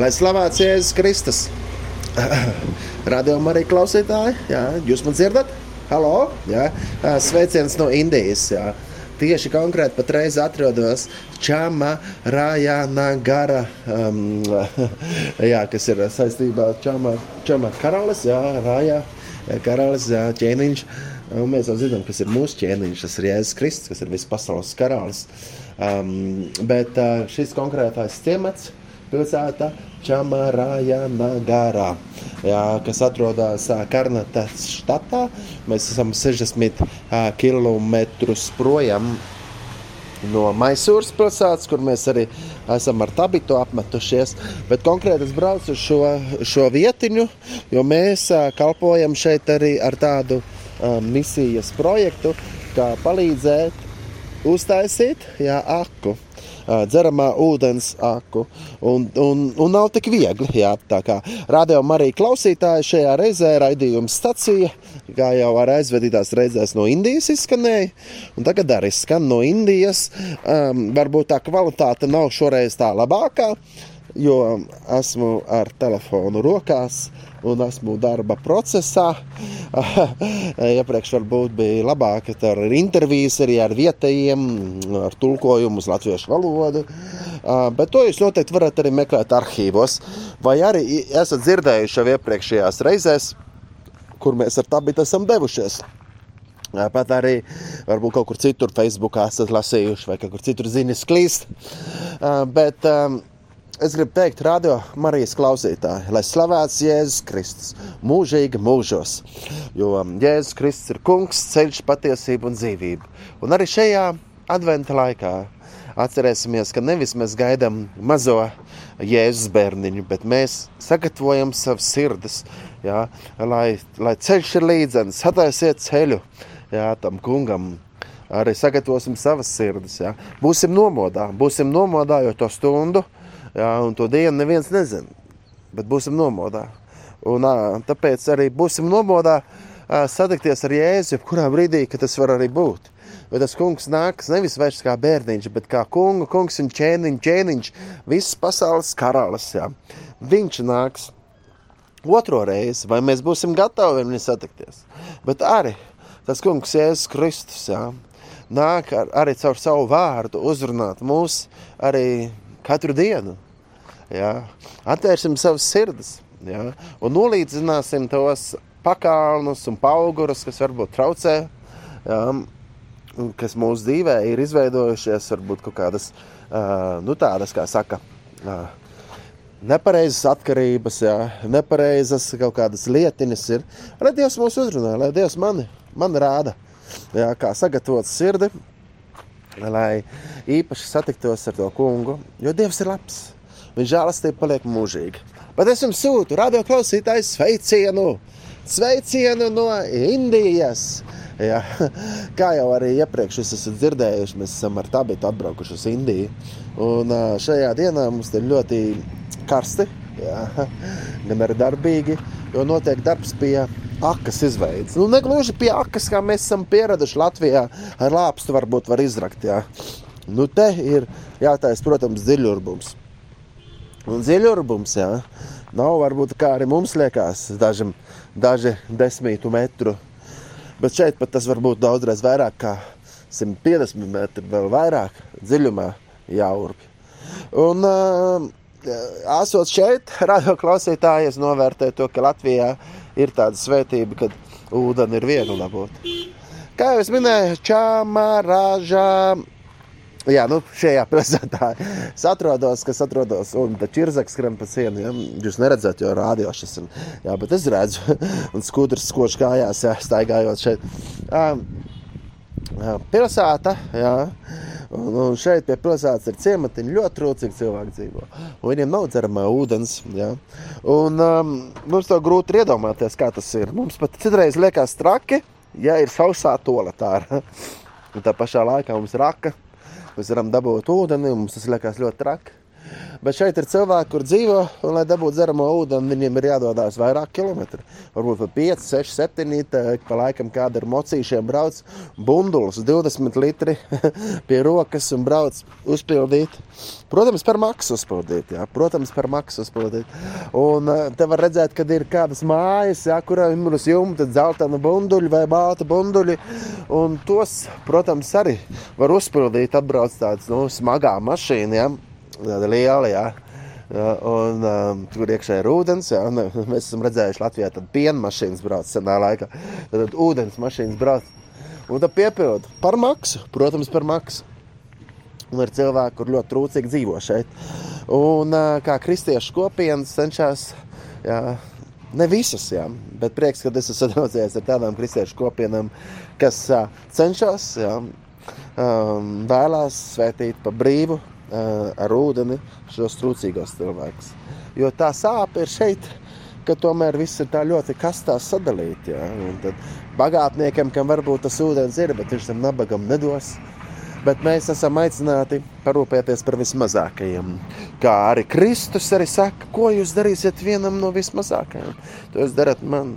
Lai slavēts Jēzus Kristus! Radio arī klausītāji, jā, jūs man dzirdat? Halo! Jā, sveiciens no Indijas! Jā. Tieši konkrēti patreiz atrodos Čāma Rājāna Gara, um, jā, kas ir saistībā ar Čāma, Čāma karalis, jā, Rājā karalis, jā, ķēniņš. Un mēs jau zinām, kas ir mūsu ķēniņš, tas ir Jēzus Kristus, kas ir visas pasaules karalis. Um, bet uh, šis konkrētais ciemats, pilsēta Čamarāja Nagarā, jā, kas atrodas Karnatas štatā. Mēs esam 60 uh, km projām no Maisūras pilsētas, kur mēs arī esam ar tabitu apmetušies. Bet konkrēti es braucu uz šo, šo vietiņu, jo mēs kalpojam šeit arī ar tādu misijas projektu, kā palīdzēt uztaisīt jā, aku dzeramā ūdens aku. Un, un, un nav tik viegli. Jā, tā kā rādījām arī klausītāji šajā reizē raidījuma stacija, kā jau ar aizvedītās reizēs no Indijas izskanēja. Un tagad arī skan no Indijas. Um, varbūt tā kvalitāte nav šoreiz tā labākā, jo esmu ar telefonu rokās un esmu darba procesā. Iepriekš varbūt bija labāk ar intervijas arī ar vietējiem, ar tulkojumu uz latviešu valodu. Bet to jūs noteikti varat arī meklēt arhīvos. Vai arī esat dzirdējuši jau iepriekšējās reizēs, kur mēs ar tabitu esam devušies. Pat arī varbūt kaut kur citur, Facebookā esat lasījuši, vai kaut kur citur ziņas klīst. Bet um, Es gribu teikt, radio Marijas klausītāji, lai slavēts Jēzus Kristus mūžīgi mūžos. Jo Jēzus Kristus ir kungs, ceļš, patiesība un dzīvība. Un arī šajā adventa laikā atcerēsimies, ka nevis mēs gaidām mazo Jēzus bērniņu, bet mēs sagatavojam savas sirdis, jā, lai, lai ceļš ir līdzenis, sataisiet ceļu jā, tam kungam. Arī sagatavosim savas sirdis. Jā. Būsim nomodā, būsim nomodā, jo to stundu Jā, un to dienu neviens nezina. Bet būsim nomodā. Un, tāpēc arī būsim nomodā satikties ar Jēzu, jebkurā brīdī, kad tas var arī būt. Bet tas kungs nāks nevis vairs kā bērniņš, bet kā kunga, kungs un ķēniņš, ķēniņš, visas pasaules karalis. Jā. Viņš nāks otro reizi, vai mēs būsim gatavi viņu satikties. Bet arī tas kungs Jēzus Kristus jā, nāk ar, arī caur savu vārdu uzrunāt mūs arī katru dienu. Jā. Atvērsim savas sirdis jā, un nolīdzināsim tos pakāpienos un augurus, kas varbūt traucē, jā, kas mūsu dzīvē ir izveidojušies, varbūt kaut kādas uh, nu, tādas, kā saka. Uh, Nepareizas atkarības, jā, nepareizas kaut kādas lietiņas ir. Lai Dievs mūs uzrunā, lai Dievs mani, man rāda, jā, kā sagatavot sirdi, lai īpaši satiktos ar to kungu, jo Dievs ir labs. Viņa žēlastība paliek mūžīga. Bet es jums sūtu radio klausītāju sveicienu, sveicienu no Indijas. Jā. Kā jau arī iepriekš esat dzirdējuši, mēs esam ar tabitu atbraukuši uz Indiju. Un šajā dienā mums ir ļoti karsti, jā, gan arī darbīgi, jo notiek darbs pie akas izveids. Nu, negluži pie akas, kā mēs esam pieraduši Latvijā, ar lāpstu varbūt var izrakt. Jā. Nu, te ir jātaisa, protams, dziļurbums. Un dziļurbums, jā, nav varbūt kā arī mums liekas, daži, daži desmitu metru. Bet šeit pat tas var būt daudzreiz vairāk kā 150 metri, vēl vairāk dziļumā jāurbi. Un, uh, esot šeit, radio klausītāji, es novērtēju to, ka Latvijā ir tāda svētība, ka ūdeni ir viegli dabūt. Kā jau es minēju, čāmarāžā. Jā, nu šajā pilsētā es atrodos, kas atrodas, un tā čirzaks skrien pa sienu. Ja? Jūs neredzat, jo rādio šis ir. Jā, bet es redzu, un skūters skoč kājās, jā, staigājot šeit. Um, pilsēta, jā. Un, un šeit pie pilsētas ir ciematiņi, ļoti trūcīgi cilvēki dzīvo. Viņiem nav dzeramā ūdens. Ja? Un, um, mums to grūti iedomāties, kā tas ir. Mums pat citreiz liekas traki, ja ir sausā toaletāra. Tā pašā laikā mums ir raka. Mēs varam dabūt ūdeni, mums tas liekas ļoti traki. Bet šeit ir cilvēki, kur dzīvo, un, lai dabūtu dzeramo ūdeni, viņiem ir jādodas vairāk kilometru. Varbūt pat 5, 6, 7, tā, pa laikam kāda ir mocīšiem brauc bundulis, 20 litri pie rokas un brauc uzpildīt. Protams, par maksu uzpildīt, jā. protams, par maksu uzpildīt. Un te var redzēt, kad ir kādas mājas, jā, kurām ir uz jumta dzeltena bunduļi vai balta bunduļi, un tos, protams, arī var uzpildīt, atbrauc tāds, nu, smagā mašīna, jā tāda liela. Jā. Ja, un, um, tur iekšā ir ūdens. Ja, mēs esam redzējuši Latvijā tādu piena mašīnas brauc senā laikā. Tad ūdens mašīnas brauc. Un tad piepildu par maksu, protams, par maksu. Un ir cilvēki, kur ļoti trūcīgi dzīvo šeit. Un uh, kā kristiešu kopienas cenšas, jā, ne visas, jā, bet prieks, ka es esmu sadarbojies ar tādām kristiešu kopienām, kas uh, cenšas, jā, um, vēlās svētīt pa brīvu ar ūdeni šos trūcīgos cilvēkus. Jo tā sāpe ir šeit, ka tomēr viss ir tā ļoti kastā sadalīts. Ja? Tad bagātniekam, kam varbūt tas ūdens ir, bet viņš tam nabagam nedos. Bet mēs esam aicināti parūpēties par vismazākajiem. Kā arī Kristus arī saka, ko jūs darīsiet vienam no vismazākajiem. To jūs darat man.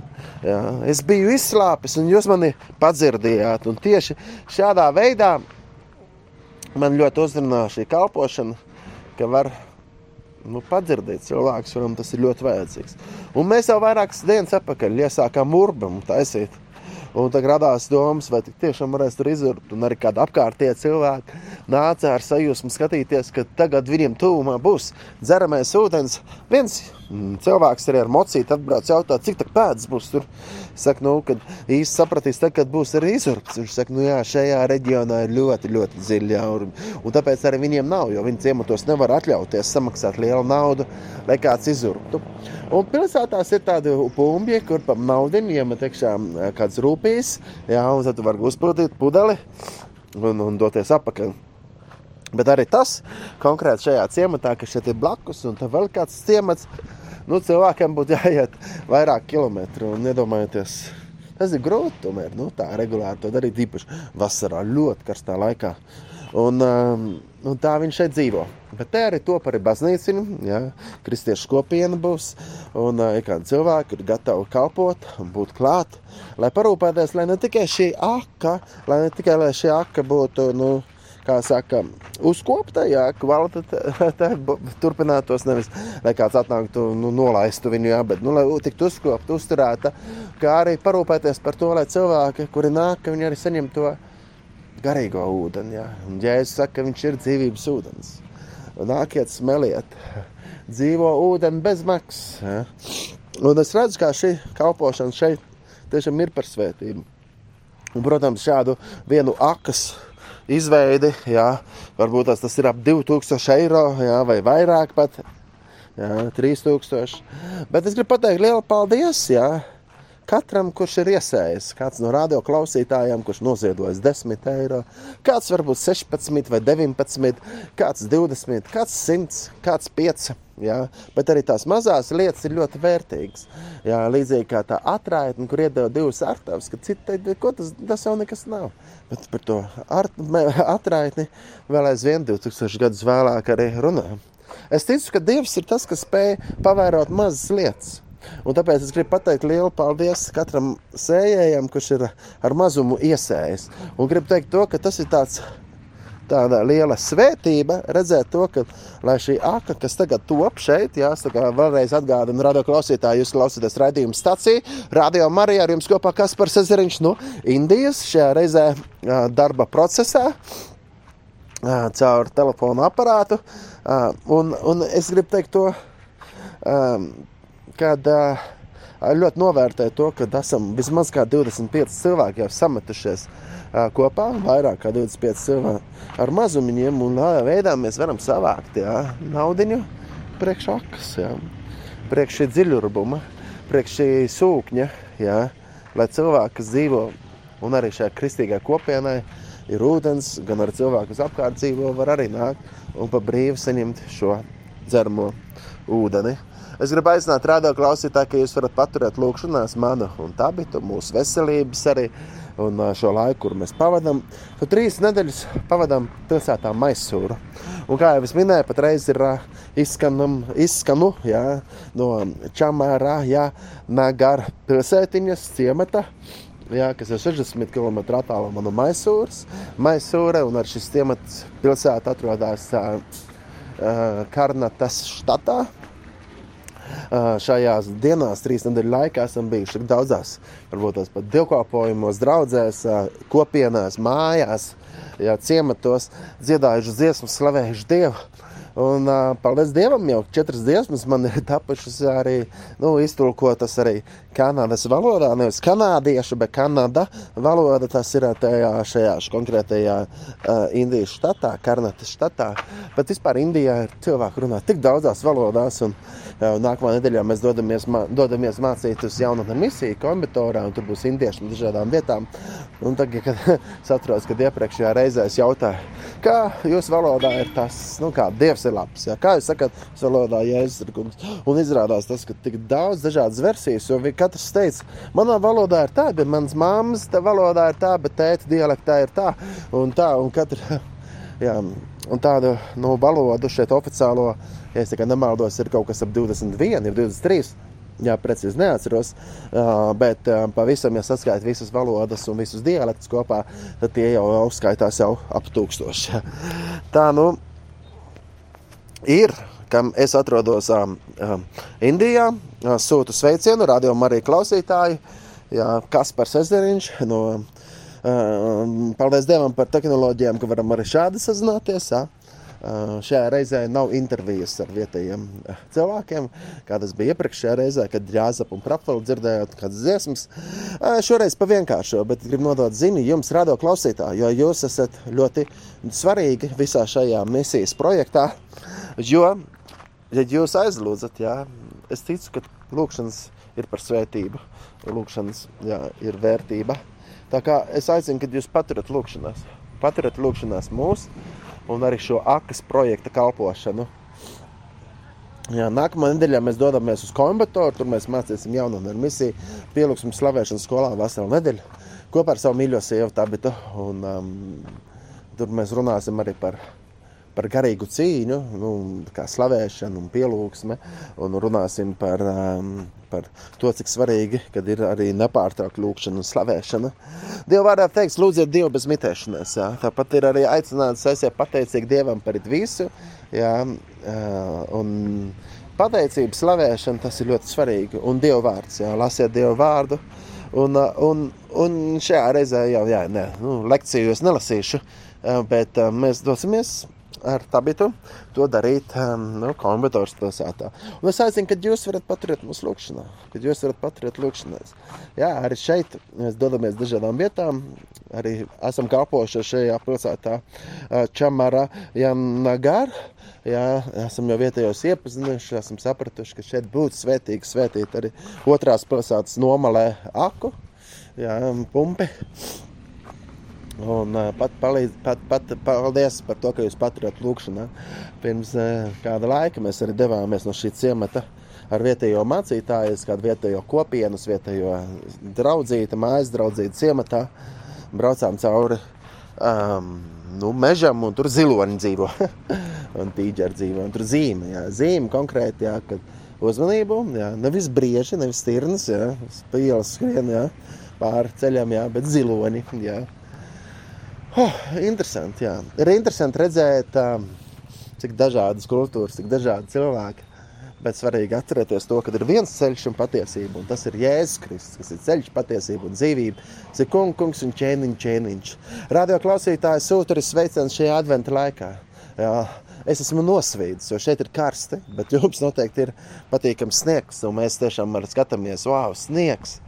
Jā. Es biju izslāpis, un jūs mani padzirdījāt. Un tieši šādā veidā man ļoti uzrunā šī kalpošana, ka var nu, padzirdēt cilvēkus, kuram tas ir ļoti vajadzīgs. Un mēs jau vairākas dienas atpakaļ iesākām urbumu taisīt. Un tad radās domas, vai tiešām varēs tur izurbt. Un arī kādi apkārtējie cilvēki nāca ar sajūsmu skatīties, ka tagad viņiem tuvumā būs dzeramais ūdens. Viens cilvēks arī ar mocīti atbrauc jautāt, cik tā pēdas būs tur. Saka, nu, kad īsti sapratīs, tad, kad būs arī izurps. Viņš saka, nu jā, šajā reģionā ir ļoti, ļoti dziļi jauri. Un tāpēc arī viņiem nav, jo viņi ciematos nevar atļauties samaksāt lielu naudu, lai kāds izurptu. Un pilsētās ir tādi pumpji, kur pa naudu iemet iekšā kāds rūpīs, jā, un tad var uzpildīt pudeli un, un doties apakaļ. Bet arī tas konkrēti šajā ciematā, kas šeit ir blakus, un tā vēl kāds ciemats, nu, cilvēkiem būtu jāiet vairāk kilometru. Un iedomājieties, tas ir grūti tomēr nu, tā regulāri to darīt, īpaši vasarā, ļoti karstā laikā. Un, um, un tā viņš šeit dzīvo. Bet te arī top arī baznīca, ja, kristiešu kopiena būs. Un uh, kādi cilvēki, ir gatavi kalpot un būt klāt, lai parūpēties, lai ne tikai šī aka, lai ne tikai lai šī aka būtu. Nu, kā saka, uzkopta, jā, kvalitāte turpinātos. Nevis, lai kāds atnāktu, nu, nolaistu viņu, jā, bet, nu, lai tiktu uzkopta, uzturēta, kā arī parūpēties par to, lai cilvēki, kuri nāk, viņi arī saņem to garīgo ūdeni. Jā. Un Jēzus saka, ka viņš ir dzīvības ūdens. Nāciet, smeliet, dzīvo ūdeni bez maksas. Ja? Un es redzu, kā šī kalpošana šeit tiešām ir par svētību. Un, protams, šādu vienu akas izveidi. Jā, varbūt tas, ir ap 2000 eiro jā, vai vairāk pat. Jā, 3000. Bet es gribu pateikt lielu paldies. Jā. Katram, kurš ir iesējis, kāds no radio klausītājiem, kurš noziedojis 10 eiro, kāds varbūt 16 vai 19, kāds 20, kāds 100, kāds 5. Jā, bet arī tās mazās lietas ir ļoti vērtīgas. Jā, līdzīgi kā tā atraitne, kur iedeva divas artavas, ka citi teica, tas, tas jau nekas nav. Bet par to atraitni vēl aizvien 2000 gadus vēlāk arī runājam. Es ticu, ka Dievs ir tas, kas spēj pavērot mazas lietas. Un tāpēc es gribu pateikt lielu paldies katram sējējam, kurš ir ar mazumu iesējis. Un gribu teikt to, ka tas ir tāds tāda liela svētība redzēt to, ka šī aka, kas tagad top šeit, jāsaka, vēlreiz atgādina radio klausītāji, jūs klausāties raidījuma stāciju. Radio Marija ar jums kopā Kaspars Ezeriņš no Indijas šajā reizē darba procesā caur telefonu aparātu. Un, un es gribu teikt to, kad ļoti novērtēju to, ka esam vismaz 25 cilvēki jau sametušies kopā, vairāk kā 25 cilvēki ar mazumiņiem, un tādā veidā mēs varam savākt jā, naudiņu priekš akas, jā, priekš šī dziļurbuma, priekš šī sūkņa, jā, lai cilvēki, kas dzīvo un arī šajā kristīgā kopienā, ir ūdens, gan arī cilvēki, kas apkārt dzīvo, var arī nākt un pa brīvu saņemt šo dzeramo ūdeni. Es gribu aicināt rādio klausītāju, ka jūs varat paturēt lūkšanās manu un tabitu, mūsu veselības arī un šo laiku, kur mēs pavadām. Tad trīs nedēļas pavadām pilsētā Maisūru. Un kā jau es minēju, patreiz ir izskanam, izskanu jā, no Čamārā, jā, Nagara pilsētiņas ciemata. Jā, kas ir 60 km attālumā no Maisūras. Maisūra un ar šis ciemats pilsēta atrodas uh, Karnatas štatā. Šajās dienās, trīs nedēļu laikā, esam bijuši tik daudzās, varbūt tās pat divkopojumos, draugzēs, uh, kopienās, mājās, jā, ciematos, dziedājuši dziesmas, slavējuši Dievu. Un, uh, paldies Dievam, jau četras dziesmas man ir tapušas arī nu, iztulkotas arī Kanādas valodā. Nevis kanādiešu, bet kanāda valoda. Tas ir tajā šajā konkrētajā uh, Indijas štatā, Karnatas štatā. Bet vispār Indijā ir cilvēki runā tik daudzās valodās. Un, uh, nākamā nedēļā mēs dodamies, mā, dodamies mācīt uz jaunatnes misiju, kombitorā, un tur būs indieši no dažādām vietām. Un tagad, kad saprotu, kad iepriekšējā reizē es jautāju, kā jūsu valodā ir tas, nu, kā Dievs ir labs. Ja? Kā jūs sakat, valodā Jēzus ir kungs. Un izrādās tas, ka tik daudz dažādas versijas, jo katrs teica, manā valodā ir tā, bet mans mammas valodā ir tā, bet tēta dialektā ir tā un tā. Un katra, jā, un tādu nu, valodu šeit oficiālo, ja es tikai nemaldos, ir kaut kas ap 21, 23. Jā, precīzi neatceros, bet pavisam, ja saskaitām visas valodas un visus dialektus kopā, tad tie jau uzskaitās jau ap tūkstoši. Tā nu ir, kam es atrodos um, um, Indijā, uh, sūtu sveicienu radio arī klausītāji, jā, Kaspars Ezeriņš no uh, Paldies Dievam par tehnoloģijām, ka varam arī šādi sazināties. Jā. Uh, šajā reizē nav intervijas ar vietējiem uh, cilvēkiem, kā tas bija iepriekšējā reizē, kad Jāzep un Prapfeli dzirdējāt kādas dziesmas. Uh, šoreiz pa vienkāršo, bet gribu nodot ziņu jums, radio klausītāji, jo jūs esat ļoti svarīgi visā šajā misijas projektā. Jo, ja jūs aizlūdzat, jā, es ticu, ka lūkšanas ir par svētību, lūkšanas jā, ir vērtība. Tā kā es aicinu, kad jūs paturat lūkšanās, paturat lūkšanās mūsu un arī šo akas projekta kalpošanu. Jā, nākamā nedēļā mēs dodamies uz Kombatoru. Tur mēs mācīsim jaunu misiju, pielūgsim slavēšanas skolā veselu nedēļu kopā ar savu mīļo sievu Tabitu. Un, um, tur mēs runāsim arī par par garīgu cīņu, nu, kā slavēšanu un pielūgsme, un runāsim par, um, par to, cik svarīgi, kad ir arī nepārtraukta lūkšana un slavēšana. Dieva vārdā teiks, lūdziet Dievu bez mitēšanās. Jā. Tāpat ir arī aicināts esiet pateicīgi Dievam par visu. Jā, uh, un pateicība, slavēšana, tas ir ļoti svarīgi. Un Dieva vārds, jā, lasiet Dieva vārdu. Un, uh, un, un šajā reizē jau jā, ne, nu, lekciju es nelasīšu, uh, bet mēs dosimies ar tabitu to darīt um, nu, kombinators pilsētā. Un es aicinu, ka jūs varat paturēt mūsu lūkšanā, kad jūs varat paturēt lūkšanās. Jā, arī šeit mēs dodamies dažādām vietām, arī esam kalpojuši šajā pilsētā uh, Čamara Janagar. Jā, esam jau vietējos iepazinuši, esam sapratuši, ka šeit būtu svētīgi svētīt arī otrās pilsētas nomalē aku, jā, pumpi. Un, pat, palīdz, pat, pat, paldies par to, ka jūs paturat lūkšanā. Pirms kāda laika mēs arī devāmies no šī ciemata ar vietējo mācītāju, kādu vietējo kopienu, vietējo draudzīti, mājas draudzīti ciematā. Braucām cauri um, nu, mežam, un tur ziloņi dzīvo. un tīģeri dzīvo, un tur zīme, jā, zīme konkrēti, jā, kad uzmanību, jā, nevis brieži, nevis stirnas, jā, spīles skrien, jā, pāri ceļam, jā, bet ziloņi, jā. Oh, interesanti, jā. Ir interesanti redzēt, cik dažādas kultūras, cik dažādi cilvēki. Bet svarīgi atcerēties to, ka ir viens ceļš un patiesība, un tas ir Jēzus Kristus, kas ir ceļš, patiesība un dzīvība. Tas ir kungs, kungs un ķēniņš, ķēniņš. Radio klausītāji sūta arī sveiciens šajā adventa laikā. Jā, es esmu nosvīdis, jo šeit ir karsti, bet jums noteikti ir patīkams sniegs, mēs tiešām skatāmies, wow, sniegs!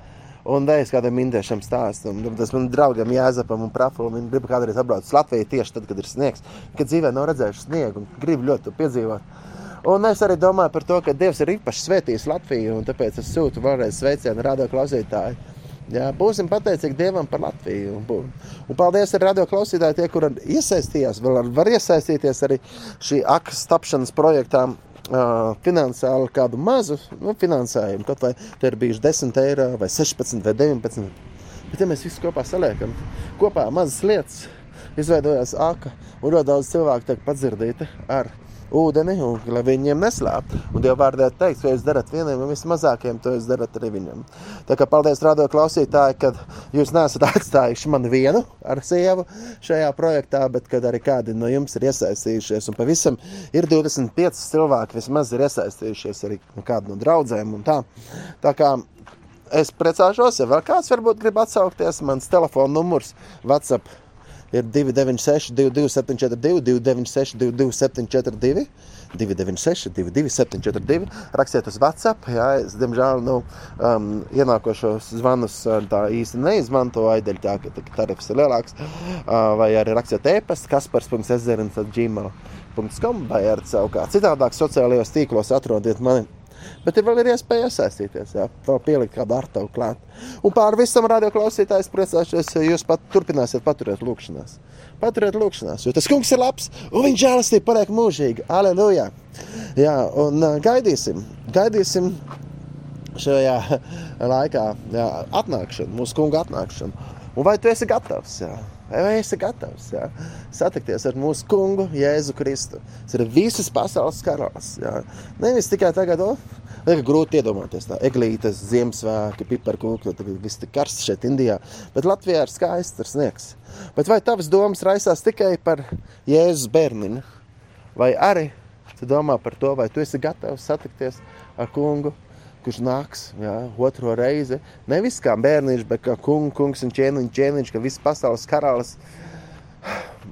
Un es kādam indiešam stāstu, un tas man draugam Jāzepam un Prafulam, viņi grib kādreiz atbraukt uz Latviju tieši tad, kad ir sniegs, kad dzīvē nav redzējuši sniegu un grib ļoti to piedzīvot. Un es arī domāju par to, ka Dievs ir īpaši svētījis Latviju, un tāpēc es sūtu vēlreiz sveicienu radio klausītāju. Jā, būsim pateicīgi Dievam par Latviju. Un, un paldies arī radio klausītājiem, tie, kur iesaistījās, vēl var iesaistīties arī šī akas tapšanas projektā uh, finansiāli kādu mazu nu, finansējumu, kaut vai te ir bijuši 10 eiro vai 16 vai 19. Bet, ja mēs visi kopā saliekam kopā mazas lietas, izveidojās aka, un ļoti daudz cilvēku tiek padzirdīti ar ūdeni, un, lai viņiem neslēptu. Un Dieva vārdā teiks, ka jūs darat vieniem no vismazākajiem, to jūs darat arī viņam. Tā kā paldies, radio klausītāji, ka jūs neesat atstājuši mani vienu ar sievu šajā projektā, bet kad arī kādi no jums ir iesaistījušies. Un pavisam ir 25 cilvēki, vismaz ir iesaistījušies arī kādu no draudzēm. Tā. tā kā es priecāšos, ja vēl kāds varbūt grib atsaukties, mans telefona numurs WhatsApp ir 296, 22742, 296, 22742. 296, 22742. Rakstiet uz WhatsApp. Jā, es, diemžēl, nu, um, ienākošos zvanus tā īsti neizmantoju. Aideļ tā, ka tarifs ir lielāks. Uh, vai arī rakstiet e-pastu kaspars.ezerins.gmail.com vai arī savukārt citādāk sociālajos tīklos atrodiet mani Bet ir vēl ir iespēja iesaistīties, jā, vēl pielikt kādu ar tavu klāt. Un pār visam radio klausītājs priecāšos, ja jūs pat turpināsiet paturēt lūkšanās. Paturiet lūkšanās, jo tas kungs ir labs un viņa žēlastība paliek mūžīga. Aleluja! Jā, un gaidīsim, gaidīsim šajā laikā jā, atnākšanu, mūsu kunga atnākšanu. Un vai tu esi gatavs? Jā? Vai esi gatavs jā? satikties ar mūsu kungu Jēzu Kristu? Tas ir visas pasaules karalis. Nevis tikai tagad, oh, ir grūti iedomāties, tā eglītes, Ziemassvētku, piparkūku, tad viss tik karsts šeit Indijā. Bet Latvijā ir skaists ar sniegs. Bet vai tavas domas raisās tikai par Jēzus bērniņu? Vai arī tu domā par to, vai tu esi gatavs satikties ar kungu kurš nāks jā, otro reizi. Nevis kā bērniņš, bet kā kung, kungs un ķēniņš, ķēniņš, ka viss pasaules karalis.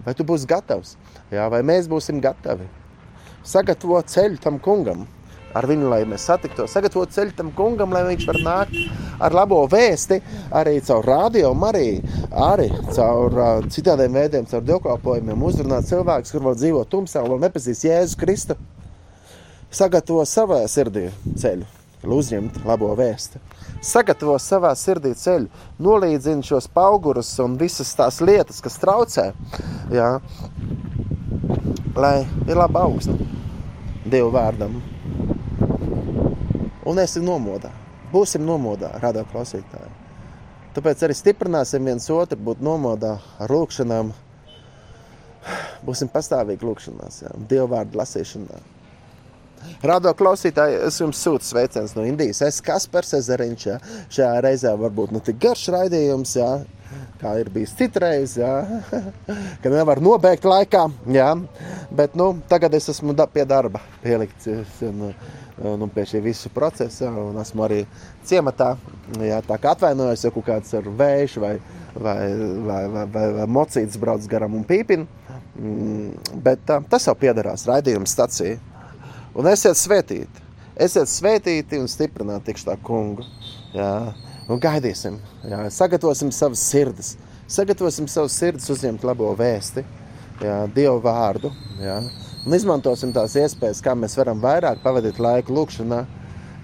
Vai tu būsi gatavs? Jā, vai mēs būsim gatavi? Sagatavot ceļu tam kungam, ar viņu, lai mēs satiktos, sagatavot ceļu tam kungam, lai viņš var nākt ar labo vēsti, arī caur radio, arī, arī caur uh, citādiem veidiem, caur dievkalpojumiem, uzrunāt cilvēkus, kur vēl dzīvo tumsā un nepazīst Jēzu Kristu. Sagatavo savā sirdī ceļu uzņemt labo vēstu. Sagatavo savā sirdī ceļu, nolīdzina šos augurus un visas tās lietas, kas traucē, jā, lai ir laba augsne Dievu vārdam. Un esi nomodā. Būsim nomodā, rādā klausītāji. Tāpēc arī stiprināsim viens otru, būt nomodā ar lūkšanām. Būsim pastāvīgi lūkšanās, jā, Dievu vārdu lasīšanā. Radio klausītāji, es jums sūtu sveicienus no Indijas. Es esmu Kaspars Ezeriņš. Ja. Šajā reizē varbūt ne tik garš raidījums, ja. kā ir bijis citreiz, ja. ka nevar nobeigt laikā. Ja. Bet nu, tagad es esmu pie darba pielikts. Un, nu, pie šī visa procesa, un esmu arī ciematā. Jā, tā kā atvainojos, ja kaut kāds ar vēju vai, vai, vai, vai, vai, vai mocīts brauc garām un pīpina. Mm, bet tā, tas jau piederās raidījuma stacijai. Un esiet svētīti. Esiet svētīti un stiprināti tikšu tā kungu. Jā. Un gaidīsim, jā. sagatavosim savas sirdis. Sagatavosim savas sirdis uzņemt labo vēsti, jā, Dievu vārdu. Jā. Un izmantosim tās iespējas, kā mēs varam vairāk pavadīt laiku lūkšanā,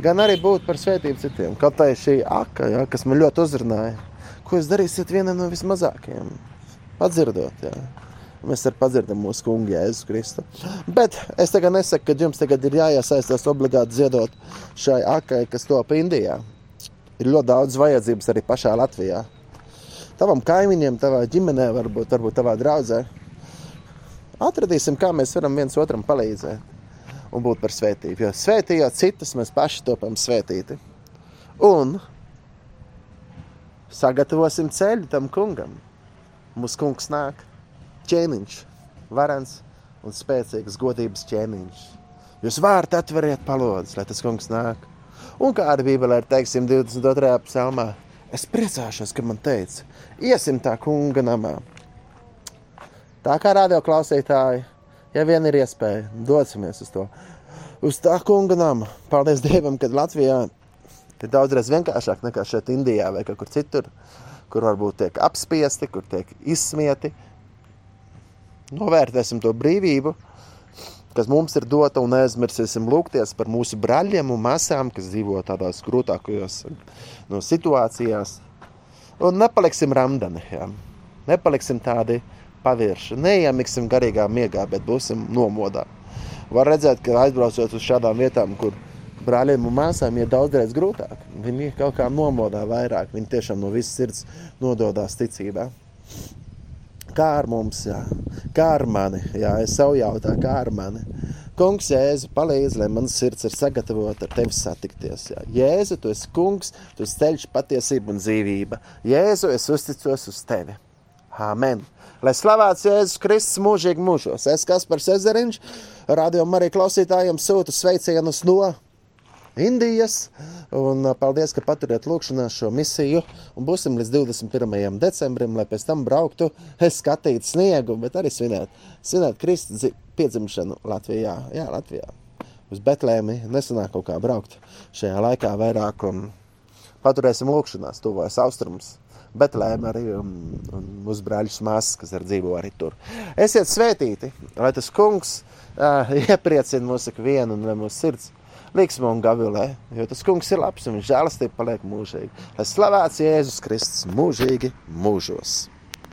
gan arī būt par svētību citiem. Kaut arī šī aka, jā, kas man ļoti uzrunāja, ko jūs darīsiet vienam no vismazākajiem, padzirdot. Jā. Mēs arī padzirdam mūsu kungu Jēzu Kristu. Bet es tagad nesaku, ka jums tagad ir jāiesaistās obligāti ziedot šai akai, kas top Indijā. Ir ļoti daudz vajadzības arī pašā Latvijā. Tavam kaimiņam, tavā ģimenē, varbūt, varbūt tavā draudzē. Atradīsim, kā mēs varam viens otram palīdzēt un būt par svētību. Jo svētījot citus, mēs paši topam svētīti. Un sagatavosim ceļu tam kungam. Mūsu kungs nāk ķēniņš, varens un spēcīgs godības ķēniņš. Jūs vārti atveriet palodzes, lai tas kungs nāk. Un kā arī Bībelē ir teiksim 22. psalmā, es priecāšos, ka man teica, iesim tā kunga namā. Tā kā radio klausītāji, ja vien ir iespēja, dosimies uz to. Uz tā kunga nama. Paldies Dievam, ka Latvijā ir daudzreiz vienkāršāk nekā šeit Indijā vai kaut kur citur, kur varbūt tiek apspiesti, kur tiek izsmieti, novērtēsim to brīvību, kas mums ir dota, un neaizmirsīsim lūgties par mūsu brāļiem un māsām, kas dzīvo tādās grūtākajās no situācijās. Un nepaliksim ramdani, jā. nepaliksim tādi pavirši, neiemiksim garīgā miegā, bet būsim nomodā. Var redzēt, ka aizbraucot uz šādām vietām, kur brāļiem un māsām ir daudzreiz grūtāk, viņi kaut kā nomodā vairāk, viņi tiešām no visas sirds nododās ticībā. Kā ar mums, jā, kā ar mani, jā, es sev jautāju, kā ar mani. Kungs, Jēzu, palīdz, lai mans sirds ir sagatavota ar tevi satikties. Jā. Jēzu, tu esi kungs, tu esi ceļš, patiesība un dzīvība. Jēzu, es uzticos uz tevi. Amen. Lai slavēts Jēzus Kristus mūžīgi mūžos. Es, Kaspars Ezeriņš, rādījumam arī klausītājiem sūtu sveicienus no Indijas. Un paldies, ka paturiet lūkšanā šo misiju. Un būsim līdz 21. decembrim, lai pēc tam brauktu, skatītu sniegu, bet arī svinēt, svinēt Kristus piedzimšanu Latvijā. Jā, Latvijā. Uz Betlēmi nesanāk kaut kā braukt šajā laikā vairāk. Un paturēsim lūkšanās, tuvojas austrums. Betlēma arī un, un mūsu brāļus māsas, kas ir dzīvo arī tur. Esiet svētīti, lai tas kungs uh, iepriecina mūsu ikvienu un lai mūsu sirds liksmu un gavilē, jo tas kungs ir labs un viņš žēlastība paliek mūžīgi. Lai slavēts Jēzus Kristus mūžīgi mūžos!